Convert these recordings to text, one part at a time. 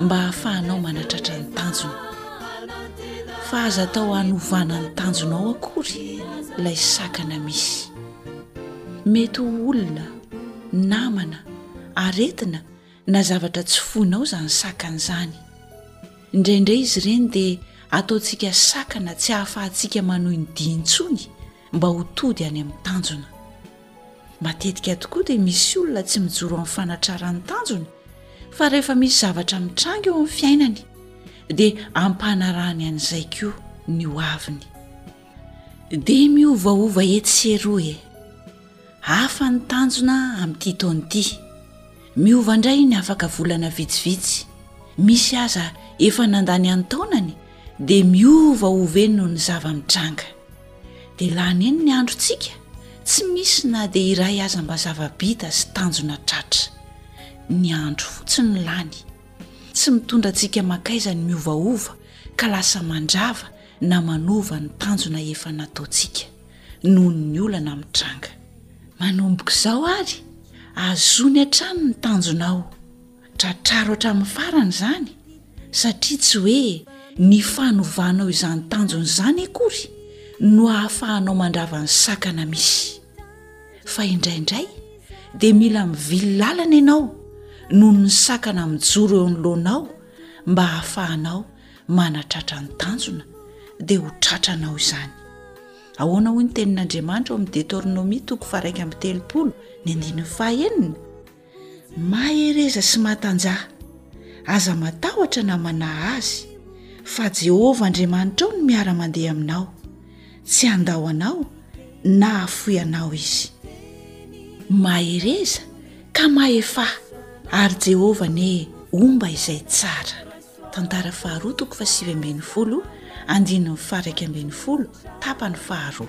mba hahafahanao manatratra ny tanjona. Fa aza atao hanovana ny tanjonao akory ilay sakana misy. Mety ho olona, namana, aretina na zavatra tsy foinao izany sakana izany. Indraindray izy ireny dia ataontsika sakana tsy ahafahantsika manohy ny dia intsony mba ho tody any amin'ny tanjona. Matetika tokoa dia misy olona tsy mijoro amin'ny fanatrarany tanjony fa rehefa misy zavatra mitranga eo amin'ny fiainany dia ampanarahany an'izay koa ny ho aviny. Dia miovaova etsy sy eroa e. Hafa ny tanjona amin'ity taona ity. Miova indray ny afaka volana vitsivitsy. Misy aza efa nandany an-taonany dia miovaova eny noho ny zava-mitranga. Dia lany eny ny androntsika, tsy misy na dia iray aza mba zava-bita sy tanjona tratra. Ny andro fotsiny no lany. Tsy mitondra antsika mankaiza ny miovaova ka lasa mandrava na manova ny tanjona efa nataontsika, noho ny olana mitranga. Manomboka izao ary, ahazoany hatrany ny tanjonao. Tratraro hatramin'ny farany izany, satria tsy hoe ny fanovanao izany tanjona izany akory no ahafahanao mandrava ny sakana misy, fa indraindray dia mila mivily lalana ianao noho ny sakana mijoro eo anoloanao mba hahafahanao manatratra ny tanjona, dia ho tratranao izany. Ahoana hoy ny Tenin'Andriamanitra ao amin'ny Detornomia toko faha iraika amby telopolo ny andininy faha enina? Mahereza sy matanjaha. Aza matahotra na manahy azy, fa Jehovah Andriamanitrao no miara-mandeha aminao. Tsy handao anao na hahafoy anao izy. Mahereza ka mahefaha, ary Jehovah anie homba izay tsara. Tantara faharoa toko fahasivy ambin'ny folo, andininy faharaika ambin'ny folo, tapany faharoa.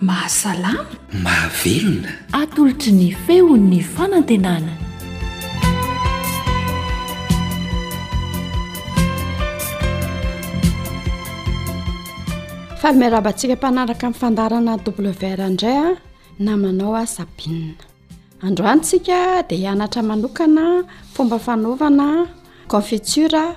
Mahasalama. Mahavelona. Atolotry ny feon'ny fanantenana. Faly miarahaba antsika mpanaraka amin'ny fandarana WR indray a namanao a Sabine. Androany tsika dia hianatra manokana fomba fanaovana confiture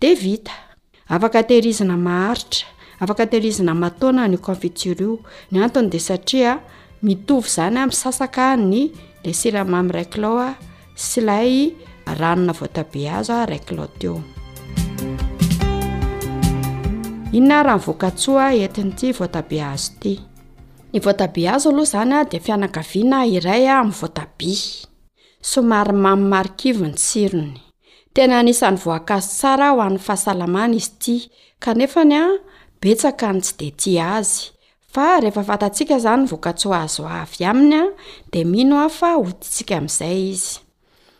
Dia vita. Afaka tehirizina maharitra, afaka tehirizina aman-taonany io confiture io. Ny antony dia satria mitovy izany amin'ny sasaka ny ilay siramamy iray kilao sy ilay ranona voatabia azo iray kilao teo. Inona ary ny vokatsoa entin'ity voatabia azo ity? Ny voatabia azo aloha izany dia fianakaviana iray amin'ny voatabia. Somary mamy marikivy ny tsirony. Tena anisan'ny voankazo tsara ho an'ny fahasalamana izy ity, kanefa ny an, betsaka ny tsy dia tia azy. Fa rehefa fantatsika izany ny vokatsoa azo avy aminy an, dia mino aho fa hodiantsika amin'izay izy.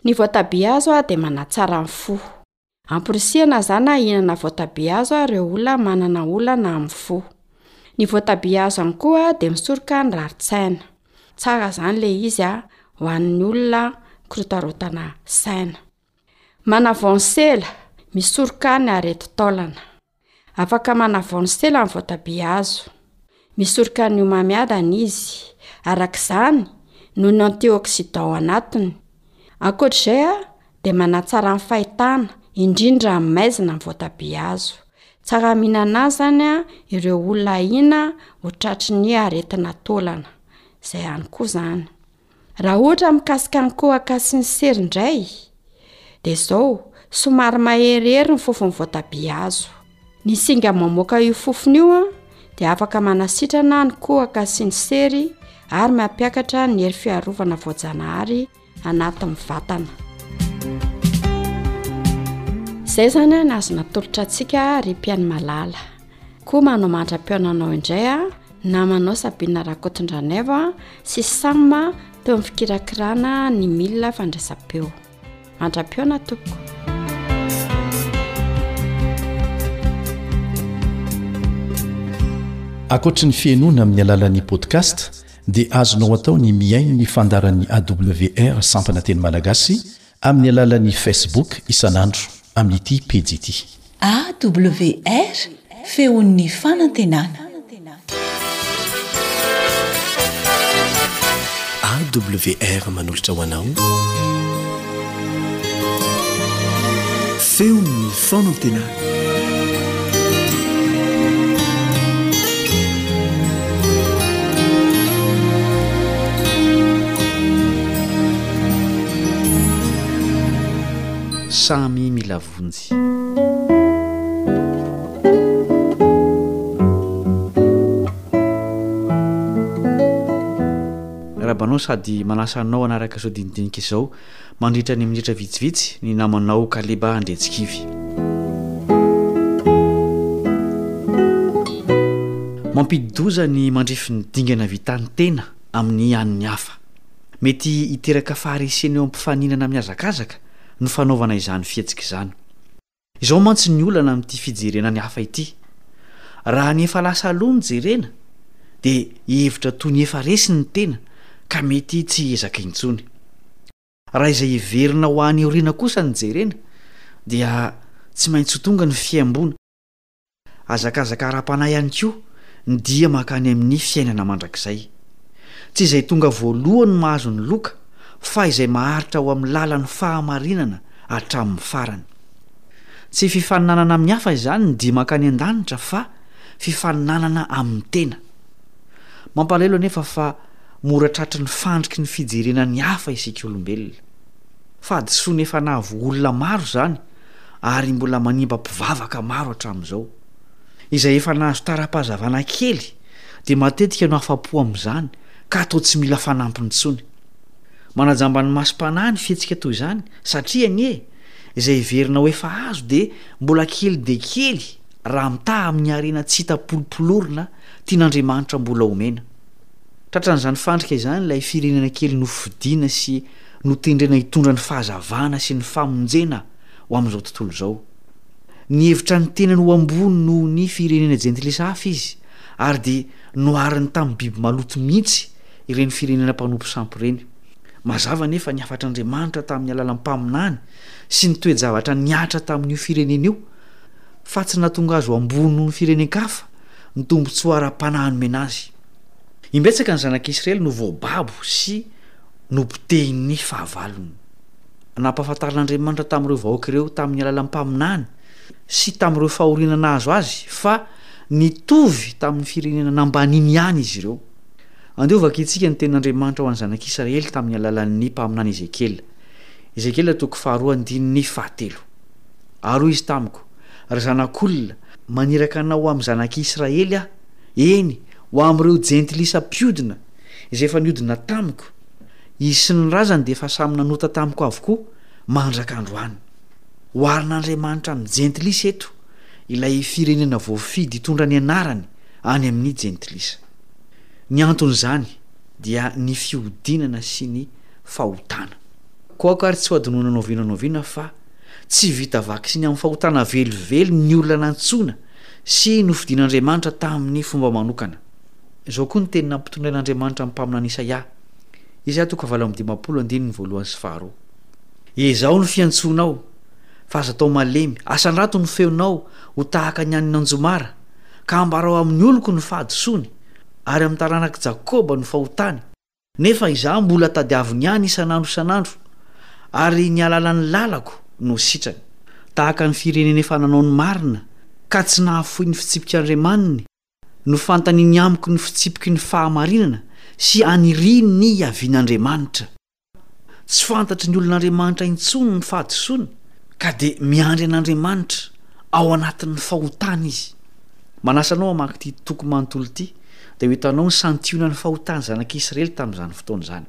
Ny voatabia hazo an, dia manatsara ny fo. Amporisihana izany an, hihinana voatabia hazo an, ireo olona manana olana amin'ny fo. Ny voatabia hazo ihany koa an, dia misoroka ny rarintsaina. Tsara zany le izy a ho an'ny olona mikorotarontana saina. Manavaonsela, misoroka ny aretin-taolana. Afaka manavaonsela ny voatabia azo. Misoroka ny homamiadana izy. Araka izany, noho ny antioxydants anatiny. Ankoatr'izay dia manatsara ny fahitana, indrindra amin'ny maizina ny voatabia azo. Tsara mihinana azany ireo olona ahiana ho tratry ny aretina taolana. Izay ihany koa izany. Raha ohatra mikasika ny kohaka sy ny sery indray, dia izao, somary maherihery ny fofon'ny voatabia azo. Ny singa mamoaka io fofony io dia afaka manasitrana ny kohaka sy ny sery ary mampiakatra ny hery fiarovana voajanahary anatin'ny vatana. Izay izany no azo natolotra antsika ry mpihaino malala. Koa manao mandra-peo ananao indray a, namanao Sabina Rakotondranaivo a, sy Sam a, teo amin'ny fikirakirana ny milina fandraisam-peo. Mandra-peo na tompoko. Ankoatry ny fihainoana amin'ny alalan'ny podcast, dia azonao atao ny mihaino ny fandaharan'ny AWR sampana teny malagasy amin'ny alalan'ny Facebook isan'andro amin'ity pejy ity. AWR, Feon'ny Fanantenana. AWR manolotra ho anao. Feon'ny fanantenana. Samy mila vonjy. Rabanao sady manasa anao hanaraka izao dinidinika izao. Mandritra ny minitra vitsivitsy, ny namanao Kaleba Andriantsikivy. Mampidi-doza ny mandrefy ny dingana vitan'ny tena amin'ny an'ny hafa. Mety hiteraka faharesena eo am-pifaninana mihazakazaka no fanaovana izany fihetsika izany. Izao mantsy ny olana amin'ity fijerena ny hafa ity, raha ny efa lasa aloha no jerena dia hihevitra toy ny efa resy ny tena ka mety tsy hiezaka intsony. Raha izay hiverina ho any aoriana kosa no jerena dia tsy maintsy ho tonga ny fihamboana. Hazakazaka ara-panahy ihany koa ny dia mankany amin'ny fiainana mandrakizay. Tsy izay tonga voalohany no mahazo ny loka, fa izay maharitra ao amin'ny lalan'ny fahamarinana hatramin'ny farany. Tsy fifaninanana amin'ny hafa izany ny dia mankany an-danitra fa fifaninanana amin'ny tena. Mampalahelo anefa fa mora tratry ny fandriky ny fijerena ny hafa isika olombelona. Fahadisoana efa nahavoa olona maro izany ary mbola manimba mpivavaka maro hatramin'izao. Izay efa nahazo tara-pahazavana kely dia matetika no afa-po amin'izany ka toa tsy mila fanampiny intsony. Manajamba ny masom-panahy ny fihetsika toy izany satria anie izay heverina ho efa azo dia mbola kely dia kely raha mitaha amin'ny harena tsy hita polopolorina tian'Andriamanitra mbola omena. Tratran'izany fandrika izany ilay firenena kely nofidina sy no tendrena hitondra ny fahazavana sy ny famonjena ho amin'izao tontolo izao. Nihevitra ny tenany ho ambony noho ny firenena jentilisa hafa izy, ary dia nohariny tamin'ny biby maloto mihitsy ireny firenena mpanompo sampy ireny. Mazava anefa ny hafatr'Andriamanitra tamin'ny alalan'ny mpaminany sy ny toe-javatra nihatra tamin'io firenena io, fa tsy nahatonga azy ho ambony noho ny firenen-kafa ny tombontsoa ara-panahy nomena azy. Imbetsaka ny zanak'Israely no voababo sy nopotehin'ny fahavalony. Nampahafantarin'Andriamanitra tamin'ireo vahoaka ireo tamin'ny alalan'ny mpaminany sy tamin'ireo fahoriana nahazo azy fa nitovy tamin'ny firenena nambaniny ihany izy ireo. Andeha hovakintsika ny tenin'Andriamanitra ho an'ny zanak'Israely tamin'ny alalan'ny mpaminany Ezekiela. Ezekiela toko faharoa andininy fahatelo. Ary hoy izy tamiko, Ry zanak'olona, maniraka anao ho amin'ny zanak'Israely aho, eny, ho amin'ireo jentilisa mpiodina, izay efa niodina tamiko, izy sy ny razany dia efa samy nanota tamiko avokoa mandraka androany. Oharin'Andriamanitra amin'ny Jentilisa eto ilay firenena voafidy hitondra ny anarany any amin'ny Jentilisa. Ny anton'izany dia ny fihodinana sy ny fahotana. Koako ary tsy hohadinoina noviana noviana fa tsy vita vaksiny amin'ny fahotana velively ny olona nantsoina sy nofidin'Andriamanitra tamin'ny fomba manokana. Izao koa ny teny nampitondrain'Andriamanitra ny mpaminany Isaia, Isa toko valo amby dimampolo, andininy voalohany sy faharoa, Ezaho ny fiantsoanao, fa aza atao malemy, asandrato ny feonao ho tahaka ny an'ny anjomara, ka ambarao amin'ny oloko ny fahadisoany, ary amin'ny taranak'i Jakoba ny fahotany, nefa izaho mbola tadiaviny ihany isan'andro isan'andro, ary ny alalan'ny lalako no sitrany. Tahaka ny firenena efa nanao ny marina, ka tsy nahafoy ny fitsipik'Andriamaniny, no fantaniny amiko ny fitsipiky ny fahamarinana sy aniriany ny hiavian'Andriamanitra. Tsy fantatry ny olon'Andriamanitra intsony ny fahadisoany, ka dia miandry an'Andriamanitra ao anatin'ny fahotana izy. Manasa anao hamaky ity toko manontolo ity, dia ho hitanao ny santionan'ny fahotan'ny zanak'Israely tamin'izany fotoana izany.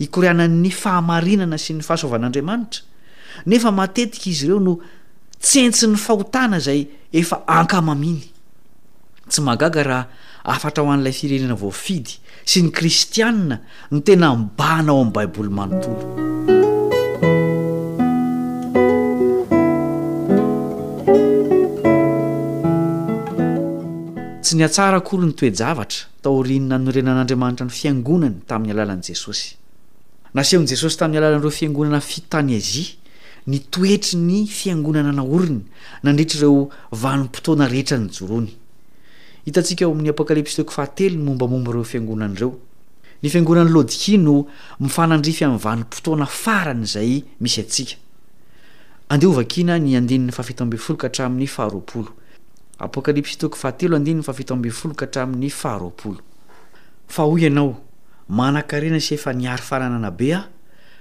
hikoreanan'ny fahamarinana sy ny fahasoavan'Andriamanitra, nefa matetika izy ireo no tsentsin'ny fahotana izay efa ankamaminy. Tsy mahagaga raha hafatra ho an'ilay firenena voafidy sy ny Kristianina ny tena mibahana ao amin'ny Baiboly manontolo. Tsy nihatsara akory ny toe-javatra taorian'ny nanorenan'Andriamanitra ny fiangonany tamin'ny alalan'i Jesosy. Nasehon'i Jesosy tamin'ny alalan'ireo fiangonana fito tany Azia ny toetry ny fiangonana naoriny nandritra ireo vanim-potoana rehetra nijoroany. Hitantsika ao amin'ny Apokalypsy toko fahatelo ny mombamomba ireo fiangonana ireo. Ny fiangonan'i Laodikia no mifanandrify amin'ny vanim-potoana farany izay misy antsika. Andeha hovakiana ny andininy fahafito ambin'ny folo ka hatramin'ny faharoapolo. Apokalypsy toko fahatelo andininy fahafito ambin'ny folo ka hatramin'ny faharoapolo. Fa hoy ianao, Manan-karena sy efa nihary fananana be aho,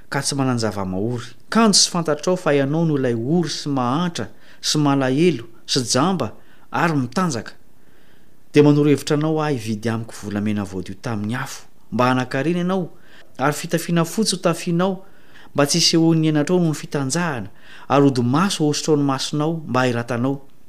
ka tsy manan-java-mahory. Kanjo sy fantatrao fa ianao no ilay ory sy mahantra sy malahelo sy jamba ary mitanjaka. Dia manoro hevitra anao aho hividy amiko volamena voadio tamin'ny afo, mba hanan-karena ianao, ary fitafiana fotsy ho tafianao, mba tsy hisehoan'ny henatrao noho ny fitanjahana, ary hodimaso hohosotrao ny masonao, mba hahiratanao.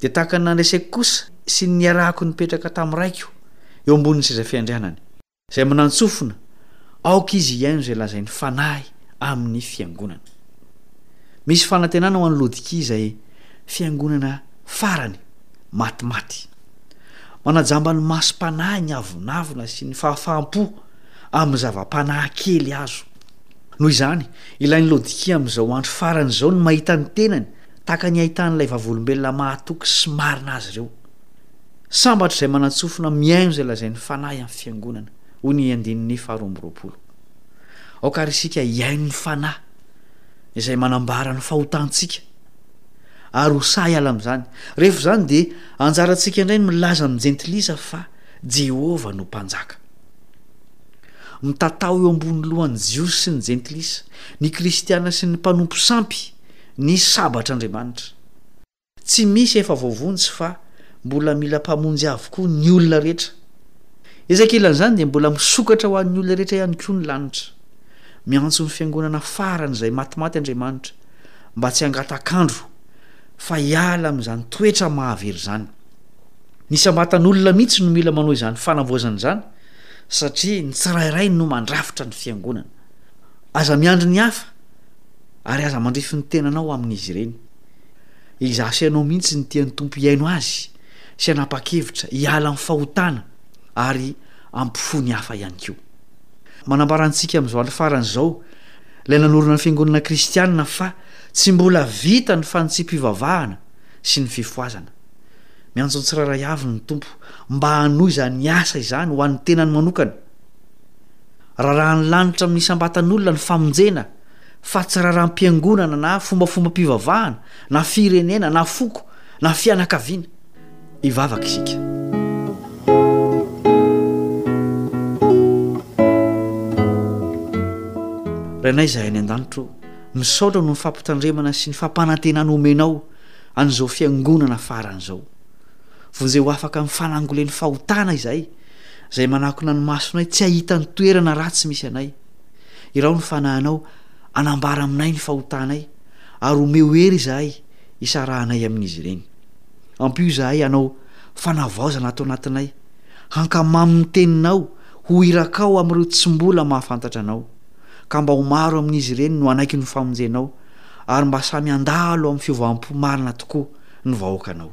dia tahaka ny nandreseko kosa sy ny niarahako nipetraka tamin'ny raiko eo ambonin'ny seza fiandrianany, izay manantsofina aoka izy hihaino izay lazain'ny Fanahy amin'ny Fiangonana. Misy fanantenana ho an'i Laodikia izay fiangonana farany matimaty. Manajamba ny masom-panahy ny avonavona sy ny fahafaham-po amin'ny zava-panahy kely azo. Noho izany, ilain'i Laodikia amin'izao andro farany izao ny mahita ny tenany tahaka ny ahitan'ilay Vavolombelona mahatoky sy marina azy ireo. Sambatra izay manan-tsofina mihaino izay lazain'ny Fanahy amin'ny Fiangonana, hoy ny andininy faharoa amby roapolo. Aoka àry isika hihaino ny Fanahy izay manambara ny fahotantsika, ary ho sahy hiala amin'izany. Rehefa izany, dia anjarantsika indray ny milaza amin'ny Jentilisa fa Jehovah no Mpanjaka. Mitatao eo ambony lohan'ny Jiosy sy ny Jentilisa, ny Kristiana sy ny mpanompo sampy. ny sabatr'Andriamanitra. Tsy misy efa voavonjy fa mbola mila Mpamonjy avokoa ny olona rehetra. Etsy ankilan'izany dia mbola misokatra ho an'ny olona rehetra ihany koa ny lanitra. Miantso ny fiangonana faran'izay matimaty Andriamanitra mba tsy hangatak'andro fa hiala amin'izany toetra mahavery izany. Ny isam-batan'olona mihitsy no mila manao izany fanavaozana izany satria ny tsirairay no mandrafitra ny fiangonana. Aza miandry ny hafa. ary aza mandrify ny tenanao amin'izy ireny. Izaho sy ianao mihitsy no tian'ny Tompo hihaino Azy sy hanapa-kevitra hiala amin'ny fahotana ary hampifoha ny hafa ihany koa. Manambara antsika amin'izao andro farany izao ilay nanorina ny fiangonana kristianina fa tsy mbola vita ny fanitsiam-pivavahana sy ny fifohazana. Miantso ny tsirairay avy ny Tompo mba hanohy izany asa izany ho an'ny tenany manokana. Rarahan'ny lanitra amin'ny isam-batan'olona ny famonjena fa tsy raharaham-piangonana na fombafombam-pivavahana na firenena na foko na fianakaviana. Hivavaka isika. Rainay Izahay any an-danitra ô, misaotra noho ny fampitandremana sy ny fampanantenana omenao an'izao fiangonana farany izao. Vonjeo afaka amin'ny fanangolen'ny fahotana izahay, Izay manakona ny masonay tsy hahita ny toerana ratsy misy anay. Iraho ny fanahinao, anambara aminay ny fahotanay, ary omeo hery izahay hisarahanay amin'izy ireny. Ampio izahay hanao fanavaozana ato anatinay, hankamamy ny teninao, ho irakao amin'ireo tsy mbola mahafantatra anao, ka mba ho maro amin'izy ireny no hanaiky ny famonjenao, ary mba samy handalo amin'ny fiovam-po marina tokoa ny vahoakanao.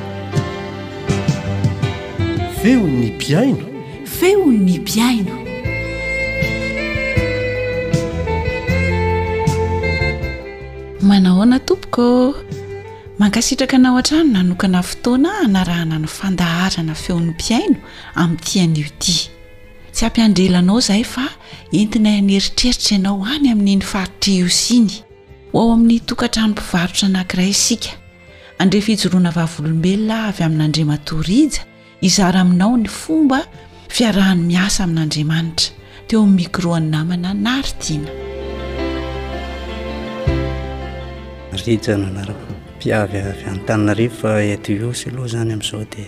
Feon'ny mpihaino. Feon'ny mpihaino. Manahoana tompoko? Mankasitraka anao hatrany nanokana fotoana hanarahana ny fandaharana feon'ny mpihaino amin'ity anio ity. Tsy hampiandrela anao izahay fa entinay aneritreritra ianao any amin'iny faritra Ihosy iny. Ho ao amin'ny tokantrano mpivarotra anankiray isika. Andre fijoroana vavolombelona avy amin'Andriamatoa Rija hizara aminao ny fomba fiarahany miasa amin'Andriamanitra, teo amin'ny micro an'ny namana Naritina. Rija no anarako. Mpiavy avy Antananarivo fa eto Ihosy aloha izany amin'izao dia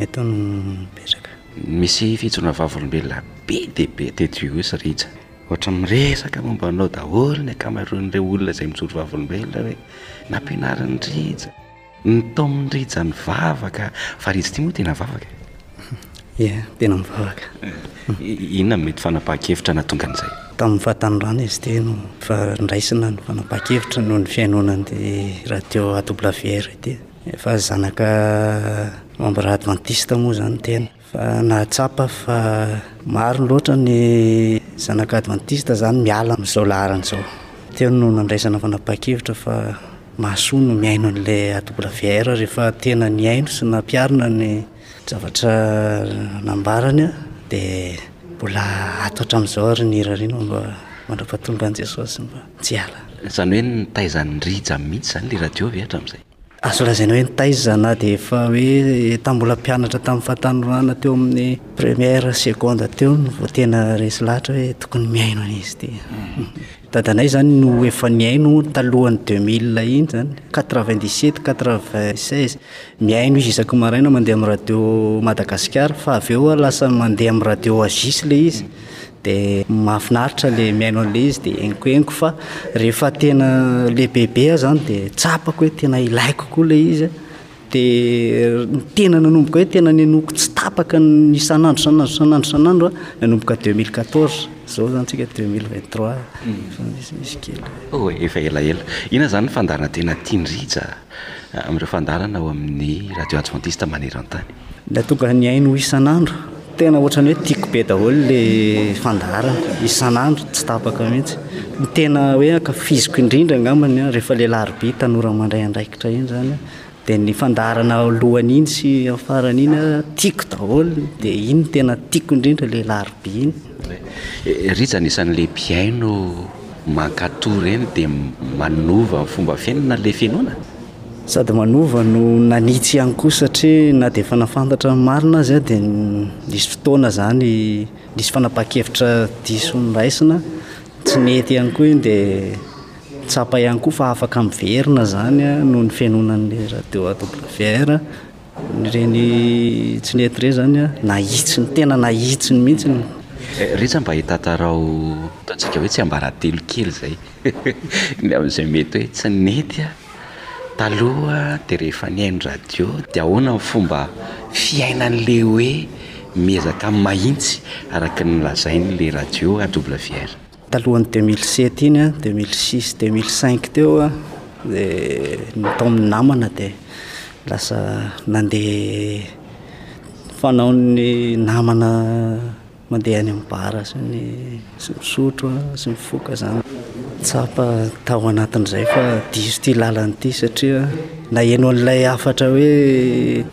eto no mipetraka. Misy fijoroana vavolombelona be dia be teto Ihosy Rija. Ohatra miresaka momba anao daholo ny ankamaroan'ireo olona izay mijoro vavolombelona hoe nampianarin'i Rija, nitaomin'i Rija nivavaka, fa Rija ity moa tena mivavaka e? Ie, tena mivavaka. Inona no mety fanapahan-kevitra nahatonga an'izay? Tamin'ny fahatanorany izy ity no efa niraisina ny fanapahan-kevitra noho ny fihainoana an'ity radio AWR ity. Efa zanaka membre advantiste moa izany ny tena. Fa nahatsapa fa maro loatra ny zanaka advantista izany miala amin'izao laharana izao. Teo no nandraisana fanapahan-kevitra fa mahasoa ny mihaino an'ilay AWR. Rehefa tena nihaino sy nampiharina ny zavatra nambarany aho dia mbola ato hatramin'izao ary ny hirariana mba mandrapatonga an'i Jesosy mba tsy hiala. Izany hoe nitaiza ny rija mihitsy izany ilay radio ve hatramin'izay? Azo lazaina hoe nitaiza na dia efa hoe tamin'ny mbola mpianatra tamin'ny fahatanorana teo amin'ny première, seconde teo no vao tena resy lahatra hoe tokony mihaino an'izy ity. Dadanay izany no efa nihaino talohan'ny 2000 iny izany, 97, 96. Mihaino izy isaky ny maraina mandeha amin'ny radio Madagasikara fa avy eo lasa mandeha amin'ny radio Agis ilay izy. Dia mahafinaritra ilay mihaino an'ilay izy dia henoko henoko fa rehefa tena lehibebe aho izany dia tsapako hoe tena ilaiko koa ilay izy a. Dia ny tena nanomboka hoe tena nenoiko tsy tapaka ny isan'andro isan'andro isan'andro isan'andro a, nanomboka deux mille quatorze, izao izany tsika deux mille vingt trois, efa misimisy kely. Oh, efa elaela. Inona izany ny fandaharan-tena tian'i Rija? amin'ireo fandaharana ao amin'ny Radio Adventiste maneran-tany. Ilay tonga nihaino isan'andro, tena ohatran'ny hoe tiako be daholo ilay fandaharana, isan'andro tsy tapaka mihitsy. Ny tena hoe ankafiziko indrindra angambany an, rehefa ilay alarobia tanora mandray andraikitra iny izany an, dia ny fandaharana alohan'iny sy amin'ny faran'iny an, tiako daholo, dia iny no tena tiako indrindra ilay alarobia iny. Rija anisan'ilay mpihaino. Mankatò ireny dia manova ny fomba fiainana na ilay fihenoana? Sady manova no nanitsy ihany koa satria na dia efa nafantatra ny marina aza aho dia nisy fotoana izany nisy fanapahan-kevitra diso noraisina tsy nety ihany koa iny dia tsapa ihany koa fa afaka miverina izany noho ny fihenoana ny radio AWR. Ireny tsy nety ireny izany an, nahitsy ny tenany, nahitsiny mihitsy ny. Re tsa mba itantarao, ataontsika hoe tsiambaratelo kely izay, ny amin'izay mety hoe tsy nety an, taloha dia rehefa nihaino radio dia ahoana ny fomba fiainan'ilay hoe miezaka mahitsy araka ny lazain'ilay radio AWR. Talohan'ny deux mille sept iny an, deux mille six, deux mille cinq teo an, dia tao amin'ny namana dia lasa nandeha fanaon'ny namana mandeha any amin'ny bar sy ny sy misotro an, sy mifoka izany. Tsapa tao anatin'izay fa diso ity lalana ity satria naheno an'ilay hafatra hoe.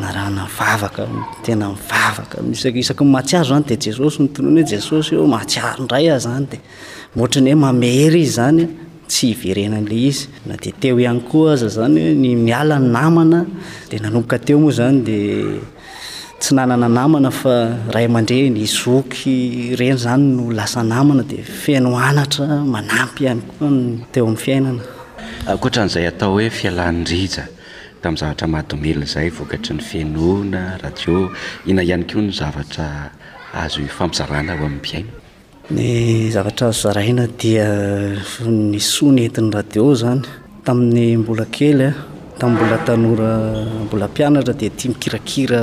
Narahana mivavaka, tena mivavaka, isaky ny mahatsiaro izany dia Jesosy no tononina hoe Jesosy ô, mahatsiaro indray aho izany dia ohatry ny hoe mamery izy izany a, tsy hiverenan'ilay izy. Na dia teo ihany koa aza izany hoe ny miala ny namana dia nanomboka teo moa izany dia tsy nanana namana fa ray aman-dreny, zoky, ireny izany no lasa namana dia feno anatra manampy ihany koa ny teo amin'ny fiainana. Ankoatra an'izay atao hoe fialan'ny rija Tamin'ny zavatra mahadomelina izay vokatry ny fihenoana radio, inona ihany koa no zavatra azo ifampizarana ao amin'ny mpihaino? Ny zavatra azo zaraina dia ny soa nentin'ny radio izany. Tamin'ny mbola kely, tamin'ny mbola tanora mbola mpianatra dia tia mikirakira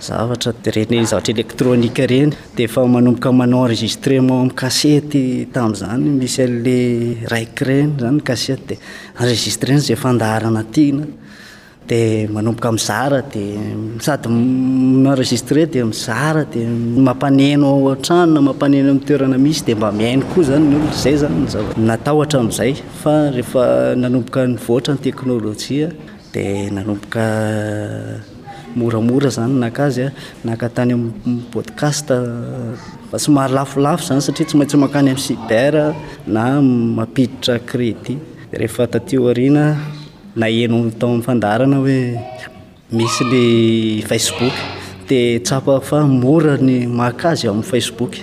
zavatra, dia ireny zavatra électronique ireny, dia efa manomboka manao enregistrement amin'ny kasety tamin'izany, misy an'ilay raiky ireny izany ny kasety. Enregistrena izay fandaharana tiana dia manomboka mizara dia sady enregistré dia mizara dia mampaneno ao an-trano na mampaneno amin'ny toerana misy dia mba mihaino koa izany ny olona, izay izany no zava- natao hatramin'izay fa rehefa nanomboka nivoatra ny teknolojia dia nanomboka Moramora zany no naka azy a, naka tany amin'ny podcast fa somary lafolafo zany satria tsy maintsy mankany amin'ny cyber na mampiditra crédit. Rehefa taty aoriana naheno tao amin'ny fandaharana hoe misy ny facebook dia tsapako fa mora ny maka azy ao amin'ny facebook.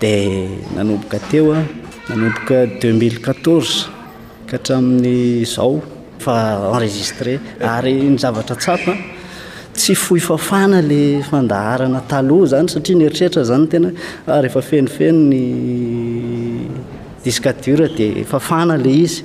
Dia nanomboka teo, nanomboka deux mille quatorze ka hatramin'izao efa enregistré. Ary ny zavatra tsapa, tsy fohy fafana ilay fandaharana taloha izany satria nieritreritra izany ny tena hoe rehefa fenofeno ny disque dur dia fafana ilay izy.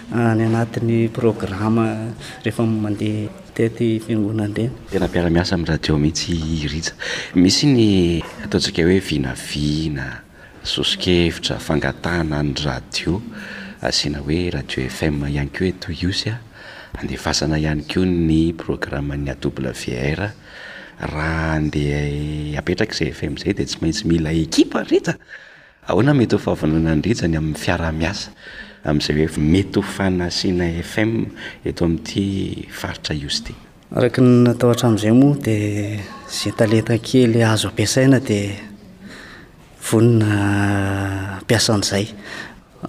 Any anatin'ny programa rehefa mandeha tety fiangonana ireny. Tena mpiara-miasa amin'ny radio mihitsy i Rija. Misy ny ataontsika hoe vinavina, soso-kevitra, fangatahana ny radio. Asiana hoe radio FM ihany koa eto Ihosy a! Andefasana ihany koa ny programan'ny AWR. Raha handeha hapetraka izay FM izay dia tsy maintsy mila ekipa ry Rija! Ahoana mety ho fahavononana an-dRija ny amin'ny fiaraha-miasa amin'izay hoe mety ho fanasina FM eto amin'ity faritra Ihosy ity? Araka ny natao hatramin'izay moa dia izay talenta kely azo ampiasaina dia vonona hampiasa an'izay.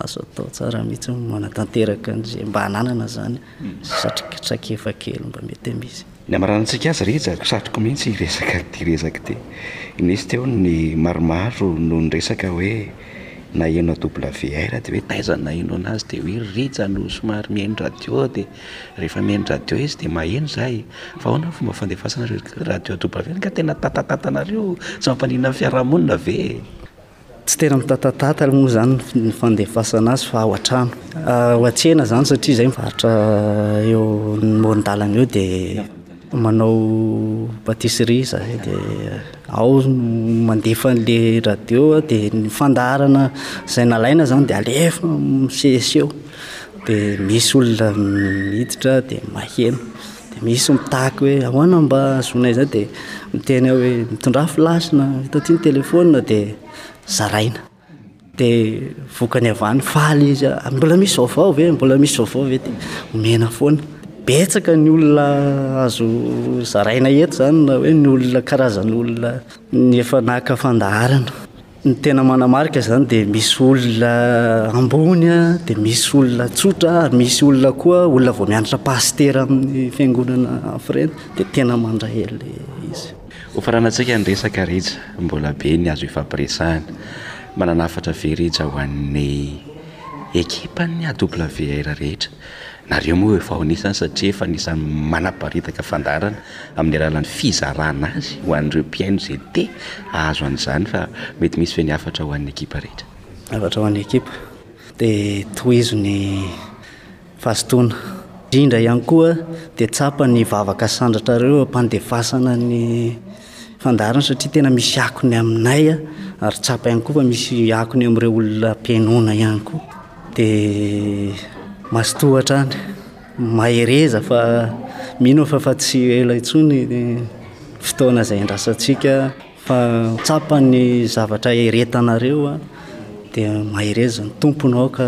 Azo atao tsara mihitsy ny manatanteraka an'izay mba ananana izany satria traikefa kely mba mety misy. Ny hamaranantsika azy reheja, satriko mihitsy hiresaka ity resaka ity. Nisy teo ny maromaro no niresaka hoe naheno à WR dia hoe taiza no naheno anazy dia hoe rija no somary mihaino radio dia rehefa mihaino radio izy dia maheno za e! fa ahoana ny fomba fandefasanareo radio à WR? ka tena tatatantanareo tsy mampaninona ny fiarahamonina ve e? Tsy tena mitatatata moa izany ny fandefasana azy fa ao an-trano. Ao an-tsena izany satria izay mivarotra eo amoron-dalana eo dia manao patisserie izahay dia ao no mandefa an'ilay radio dia ny fandaharana izay nalaina izany dia alefa miseho dia misy olona miditra dia maheno. Dia misy mitaky hoe ahoana mba ahazoanay izay dia miteny aho hoe mitondrà flash na hitanao ity ny téléphone dia zaraina. Dia vokany avy any faly izy a, mbola misy vaovao ve, mbola misy vaovao ve dia omena foana. Betsaka ny olona azo zaraina eto izany na hoe ny olona karazan'olona ny efa naka fandaharana. Ny tena manamarika izany dia misy olona ambony a, dia misy olona tsotra ary misy olona koa olona vao mianatra pasitera amin'ny fiangonana hafa ireny dia tena mandray an'ilay izy. Hofaranantsika ny resaka Rija, mbola be ny azo ifampiresahana. Manana hafatra ve Rija ho an'ny ekipan'ny AWR rehetra? Nareo moa efa ao anisany satria efa anisany manaparitaka fandaharana amin'ny alalan'ny fizarana azy ho an'ireo mpihaino izay te ahazo an'izany fa mety misy ve ny hafatra ho an'ny ekipa rehetra? Hafatra ho an'ny ekipa dia tohizo ny fahazotoana. Indrindra ihany koa dia tsapa ny vavaka sandratrareo am-pandefasana ny Fandaharana satria tena misy akony aminay ary tsapa ihany koa fa misy akony eo amin'ireo olona mpihainoana ihany koa. Dia mazotoa hatrany. Mahereza fa mino aho fa fa tsy ho ela intsony ny fotoana izay iandrasantsika fa tsapa ny zavatra eretanareo dia mahereza ny tompony aoka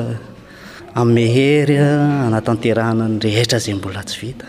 hanome hery hanatanterahana ny rehetra izay mbola tsy vita.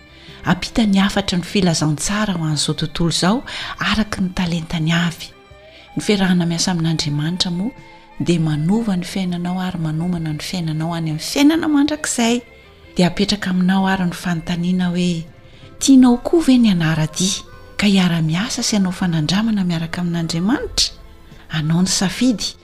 Hampita ny hafatry ny filazantsara ho an'izao tontolo izao araka ny talentany avy. Ny fiarahana miasa amin'Andriamanitra moa dia manova ny fiainanao ary manomana ny fiainanao any amin'ny fiainana mandrakizay. Dia apetraka aminao ary ny fanontaniana hoe, tianao koa ve ny hanara-dia ka hiara-miasa sy hanao fanandramana miaraka amin'Andriamanitra? Anao ny safidy.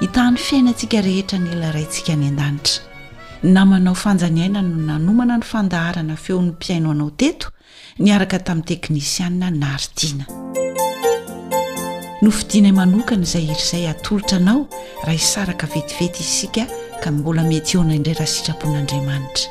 Hitahan'ny fiainantsika rehetra ny ila Raintsika any An-danitra. Ny namanao Fanja Niaina no nanomana ny fandaharana Feon'ny mpihaino anao teto, niaraka tamin'ny teknisiana Naritina. Nofidinay manokana izay hira izay hatolotra anao raha hisaraka vetivety isika ka mbola mety hihaona indray raha sitrapon'Andriamanitra.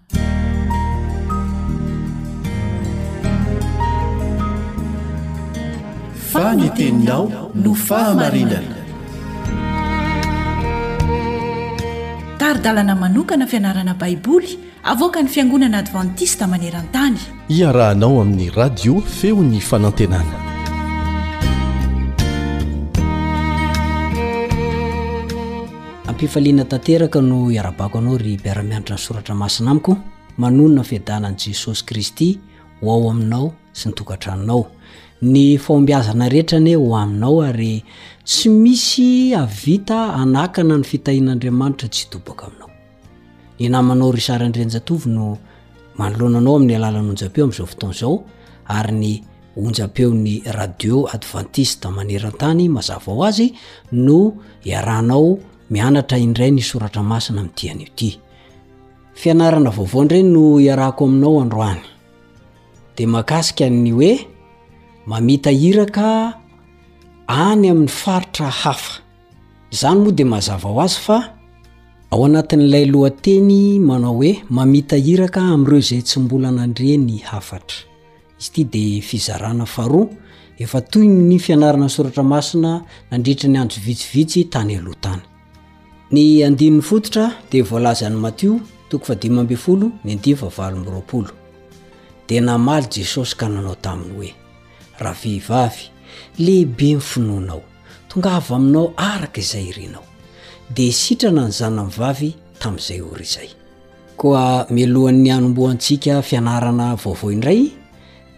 Fa ny teninao no fahamarinana. Tari-dalana manokana fianarana Baiboly avoakan'ny Fiangonana Advantista maneran-tany. Iarahanao amin'ny Radio Feon'ny Fanantenana. Am-pifaliana tanteraka no iarabako anao ry mpiara-mianatra ny soratra masina amiko. Manonona ny fiadanan'i Jesosy Kristy ho ao aminao sy ny tokantranonao. Ny fahombiazana rehetra anie ho aminao ary tsy misy hahavita hanakana ny fitahian'Andriamanitra tsy hidobaka aminao. Ny namanao Richard Andrianjatovo no manoloana anao amin'ny alalan'ny onjam-peo amin'izao fotoana izao ary ny onjam-peon'ny radio adventiste maneran-tany mazava ho azy no iarahanao mianatra indray ny soratra masina amin'ny diany io ity. Fianarana vaovao indray no iarahako aminao androany. Dia makasika ny hoe mamita iraka any amin'ny faritra hafa. Izany moa dia mazava ho azy fa ao anatin'ilay lohateny manao hoe mamita iraka amin'ireo izay tsy mbola nandre ny hafatra. Izy ity dia fizarana faharoa efa toy ny fianarana ny soratra masina nandritra ny andro vitsivitsy tany aloha tany. Ny andininy fototra dia voalazan'i Matio toko fahadimy ambin'ny folo ny andininy fahavalo amby roapolo. Dia namaly Jesosy ka nanao taminy hoe, Ravehivavy, lehibe ny finoanao. Tongava aminao araka izay irinao. Dia sitrana ny zanany vavy tamin'izay ora izay. Koa mialohan'ny hanombohantsika fianarana vaovao indray,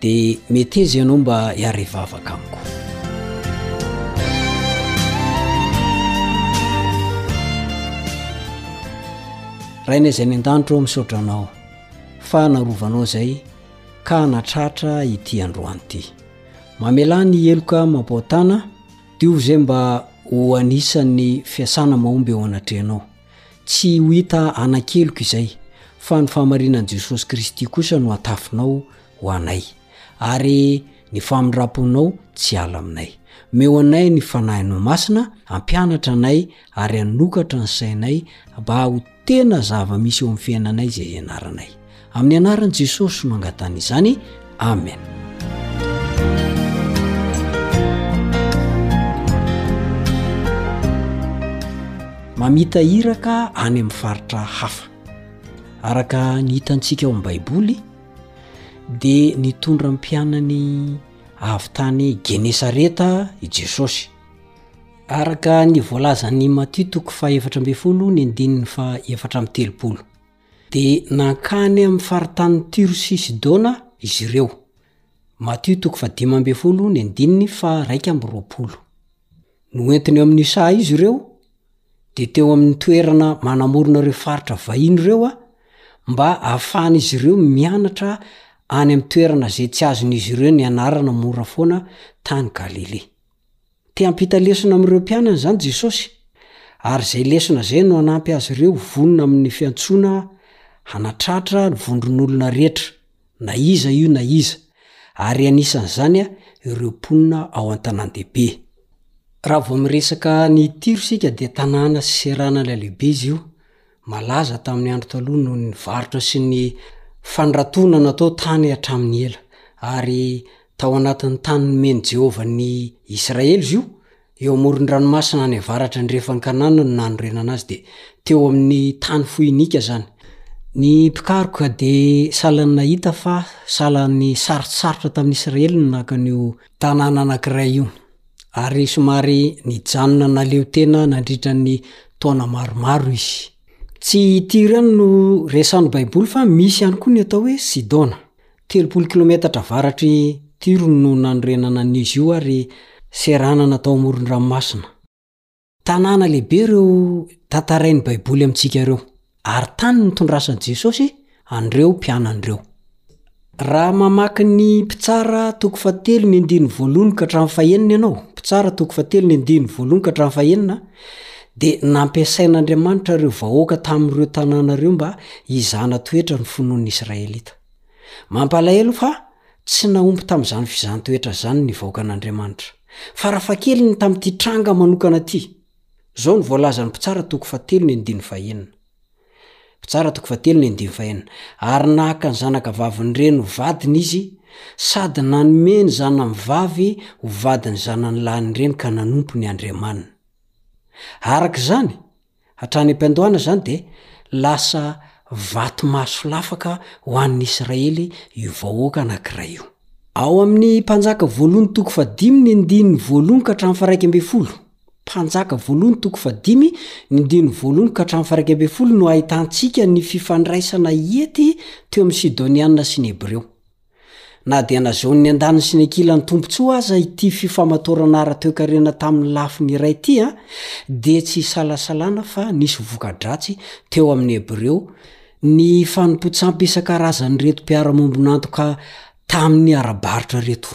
dia meteza ianao mba hiare vavaka amiko. Rainay izay any an-danitro, misaotra anao fa narovanao izay ka natratra ity androany ity. Mamelà ny heloka mampao-tana, diovy izay mba ho anisan'ny fiasana mahomby eo anatrehanao. Tsy ho hita hanan-keloka izay, fa ny fahamarinan'i Jesosy Kristy kosa no hatafinao ho anay, ary ny famindram-ponao tsy hiala aminay. Omeo anay ny Fanahinao Masina hampianatra anay ary hanokatra ny sainay mba ho tena zava-misy eo amin'ny fiainanay izay hianaranay. Amin'ny anaran'i Jesosy no angatahana izany. Amen. Mamita iraka any amin'ny faritra hafa. Araka ny hitantsika ao amin'ny Baiboly dia nitondra mpianany avy tany Genesareta i Jesosy. Araka ny voalazan' i Matio toko fahefatra ambin'ny folo ny andininy fahaefatra amby telopolo, dia nankany amin'ny faritanin'i Tyro sy Sidona izy ireo. Matio toko fahadimy ambin'ny folo ny andininy faharaika amby roapolo. Noentiny eo amin'io saha io izy ireo, dia teo amin'ny toerana manamorona ireo faritra vahiny ireo a, mba ahafahan'izy ireo mianatra any amin'ny toerana izay tsy azon'izy ireo nianarana mora foana tany Galilea. Te hampita lesona amin'ireo mpianany izany Jesosy, ary izay lesona izay no hanampy azy ireo ho vonona amin'ny fiantsoana hanatratra ny vondron'olona rehetra, na iza io na iza, ary anisan'izany ireo mponina ao an-tanàn-dehibe. Raha vao miresaka an'i Tiro isika, dia tanàna sy seranana lehibe izy io. malaza tamin'ny Andro Taloha noho ny varotra sy ny fandratoana natao tany hatramin'ny ela, ary tao anatin'ny tany nomen'i Jehovah ny Israely izy io, eo amoron'ny Ranomasina any avaratra andrefan'i Kanana no nanorenana azy, dia teo amin'ny tany Foinika izany. Ny mpikaroka dia sahala ny nahita fa sahala ny sarotsarotra tamin'ny Israely ny naka an'io tanàna anankiray io. ary somary nijanona naleo tena nandritra ny taona maromaro izy. Tsy ity irery no resahan'ny Baiboly fa misy ihany koa ny atao hoe Sidona. Telopolo kilometatra avaratr'i Tyro no nanorenana an'izy io ary seranana tao amoron-dranomasina. Tanàna lehibe ireo tantarain'ny Baiboly amintsika ireo, ary tany nitondrasan'i Jesosy an'ireo mpianany ireo. Raha mamaky ny Mpitsara toko fahatelo ny andininy voalohony ka hatramin'ny fahenina ianao, Mpitsara toko fahatelo ny andininy voalohony ka hatramin'ny fahenina, dia nampiasain'Andriamanitra ireo vahoaka tamin'ireo tanàna ireo mba hizana toetra ny finoan'ny Israelita. Mampalahelo fa tsy nahomby tamin'izany fizahàn-toetra izany ny vahoakan'Andriamanitra. Farafahakeliny tamin'ity tranga manokana ity. Izao no voalazan'ny Mpitsara toko fahatelo ny andininy fahenina. Mpitsara toko fahatelo ny andininy fahenina, Ary naka ny zanakavavin'ny reny ho vadiny izy, sady nanome ny zanany vavy ho vadin'ny zanany lahin'ny reny ka nanompo ny andriamaniny. Araka izany, Hatrany am-piandohana izany dia lasa vato maso lafaka ho an'ny Israely io vahoaka anankiray io. Ao amin'ny Mpanjaka voalohony toko fahadimy ny andininy voalohony ka hatramin'ny faharaika ambin'ny folo. Mpanjaka voalohony toko fahadimy ny andininy voalohony ka hatramin'ny faharaika ambin'ny folo no ahitantsika ny fifandraisana hety teo amin'ny Sidonianina sy ny Hebreo. Na dia nazahoan'ny andaniny sy ny ankilan'ny tombontsoa aza ity fifamatorana ara-toekarena tamin'ny lafiny iray ity, dia tsy isalasalana fa nisy voka-dratsy teo amin'ny Hebreo ny fanompoan-tsampy isan-karazan'ireto mpiara-miombon'antoka tamin'ny ara-barotra ireto.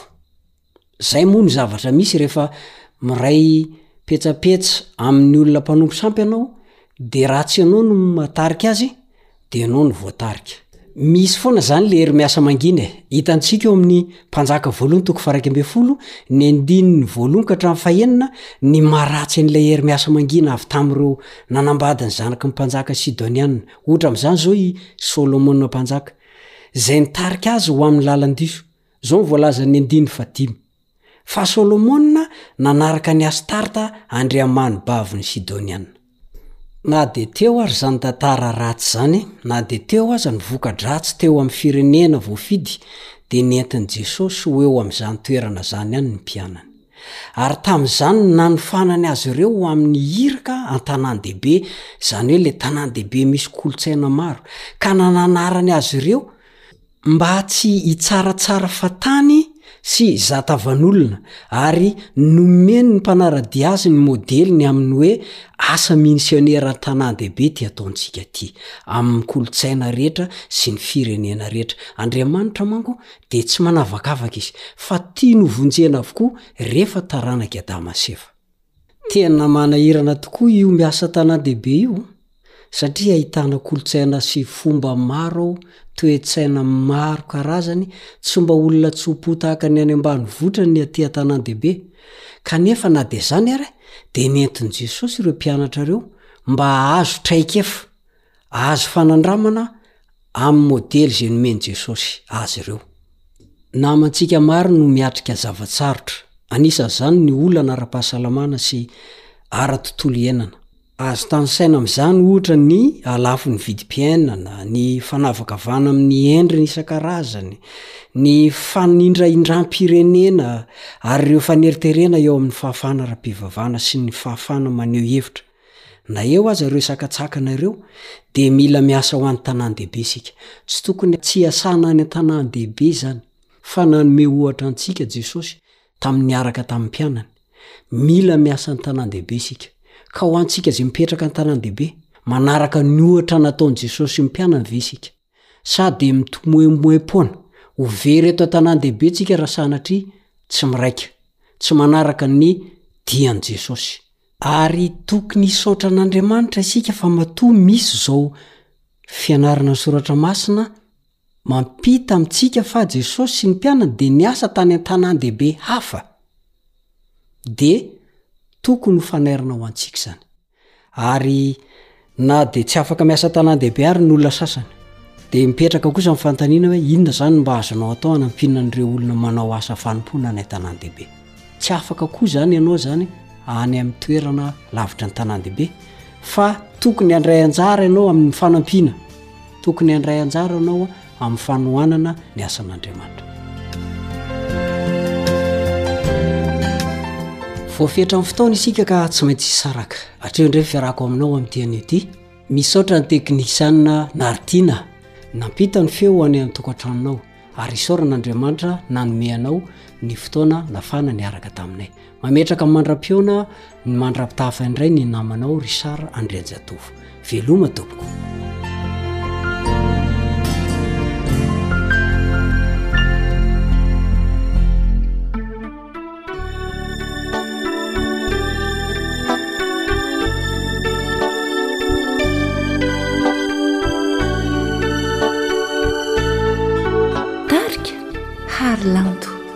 Zay moa ny zavatra misy rehefa miray petsapetsa amin'ny olona mpanompo sampy ianao de raha tsy ianao no matarika azy de ianao no voatarika. Misy foana zany le hery miasa mangina e! Hitantsika eo amin'ny Mpanjaka voalohony toko faharaika ambin'ny folo, ny andininy voalohony ka hatramin'ny fahenina, ny maha ratsy an'ilay hery miasa mangina avy tamin'ireo nanambady ny zanaky ny mpanjaka Sidoniana. Ohatra amin'izany zao i Solomona Mpanjaka. Zay nitarika azy ho amin'ny lalan-diso. Izao no voalazan'ny andininy fahadimy, Fa Solomona nanaraka an'i Astarta andriamani-bavin'ny Sidoniana. Na dia teo ary izany tantara ratsy izany, na dia teo aza ny voka-dratsy teo amin'ny firenena voafidy, dia nentin'i Jesosy ho eo amin'izany toerana izany ihany ny mpianany. Ary tamin'izany no nanofanany azy ireo ho amin'ny iraka an-tanàn-dehibe, izany hoe ilay tanàn-dehibe misy kolontsaina maro, ka nananarany azy ireo mba tsy hitsaratsara fahatany sy zahatavan'olona ary nomen'ny mpanara-dia azy ny modeliny amin'ny hoe asa minisionera an-tanàn-dehibe ty ataontsika ty, amin'ny kolontsaina rehetra sy ny firenena rehetra. Andriamanitra manko dia tsy manavakavaka Izy, fa tiany hovonjena avokoa rehefa taranak'i Adama sy Eva. Tena manahirana tokoa io miasa an-tanàn-dehibe io satria ahitana kolontsaina sy fomba maro ao, toe-tsaina maro karazany, tsy mba olona tso-po tahaka ny any ambanivohitra ny aty an-tanàn-dehibe. Kanefa na dia izany ary dia nentin'i Jesosy ireo mpianatrareo mba hahazo traikefa. Azo fanandramana amin'ny modely izay nomen'i Jesosy azy ireo. Namantsika maro no miatrika zava-tsarotra, anisan'izany ny olana ara-pahasalamana sy ara-tontolo iainana. Azo tanisaina amin'izany, ohatra, ny halafon'ny vidim-piainana, ny fanavakavahana amin'ny endriny isan-karazany, ny fanindrahindram-pirenena, ary ireo faneriterena eo amin'ny fahafahana ara-pivavahana sy ny fahafahana maneho hevitra. Na eo aza ireo sakantsakana ireo, dia mila miasa ho an'ny tanàn-dehibe isika. Tsy tokony tsy hiasana any an-tanàn-dehibe izany, fa nanome ohatra antsika Jesosy tamin'ny niaraka tamin'ny mpianany. Mila miasa ny tanàn-dehibe isika. Ka ho antsika izay mipetraka an-tanàn-dehibe, manaraka ny ohatra nataon'i Jesosy sy ny mpianany ve isika? Sa dia mitomoemoem-poana? Ho very eto an-tanàn-dehibe tsika raha sanatria tsy miraika, tsy manaraka ny dian'i Jesosy. Ary tokony hisaotra an'Andriamanitra isika fa matoa misy izao fianarana ny Soratra Masina mampita amintsika fa Jesosy sy ny mpianany dia niasa tany an-tanàn-dehibe hafa. Dia tokony ho fanairana ho antsika izany. Ary na dia tsy afaka miasa an-tanàn-dehibe ary ny olona sasany, dia mipetraka kosa ny fanontaniana hoe inona izany no mba azonao atao hanampiana an'ireo olona manao asa fanompoana any an-tanàn-dehibe. Tsy afaka koa izany ianao izany any amin'ny toerana lavitra ny tanàn-dehibe, fa tokony handray anjara ianao amin'ny fanampiana, tokony handray anjara ianao amin'ny fanohanana ny asan'Andriamanitra. Voafetra amin'ny fotoana isika ka tsy maintsy hisaraka. Hatreo indray ny fiarahako aminao amin'ity anio ity. Misaotra ny teknisianina Nartina nampita ny feo ho any an-tokantranonao ary isaorana Andriamanitra nanome anao ny fotoana nafana niaraka taminay. Mametraka mandra-pihaona ny mandra-pitafa indray ny namanao Richard Andrianjatovo. Veloma tompoko.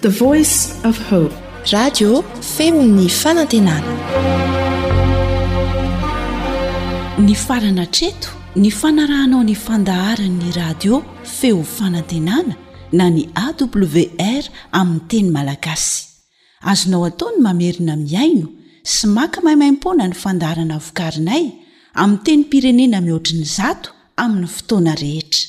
The Voice of Hope. Radio feon'ny fanantenana. Nifarana hatreto ny fanarahanao ny fandaharan'ny radio feo fanantenana na ny AWR amin'ny teny malagasy. Azonao atao ny mamerina mihaino sy maka maimaimpoana ny fandaharana vokarinay amin'ny tenim-pirenena mihoatry ny zato amin'ny fotoana rehetra.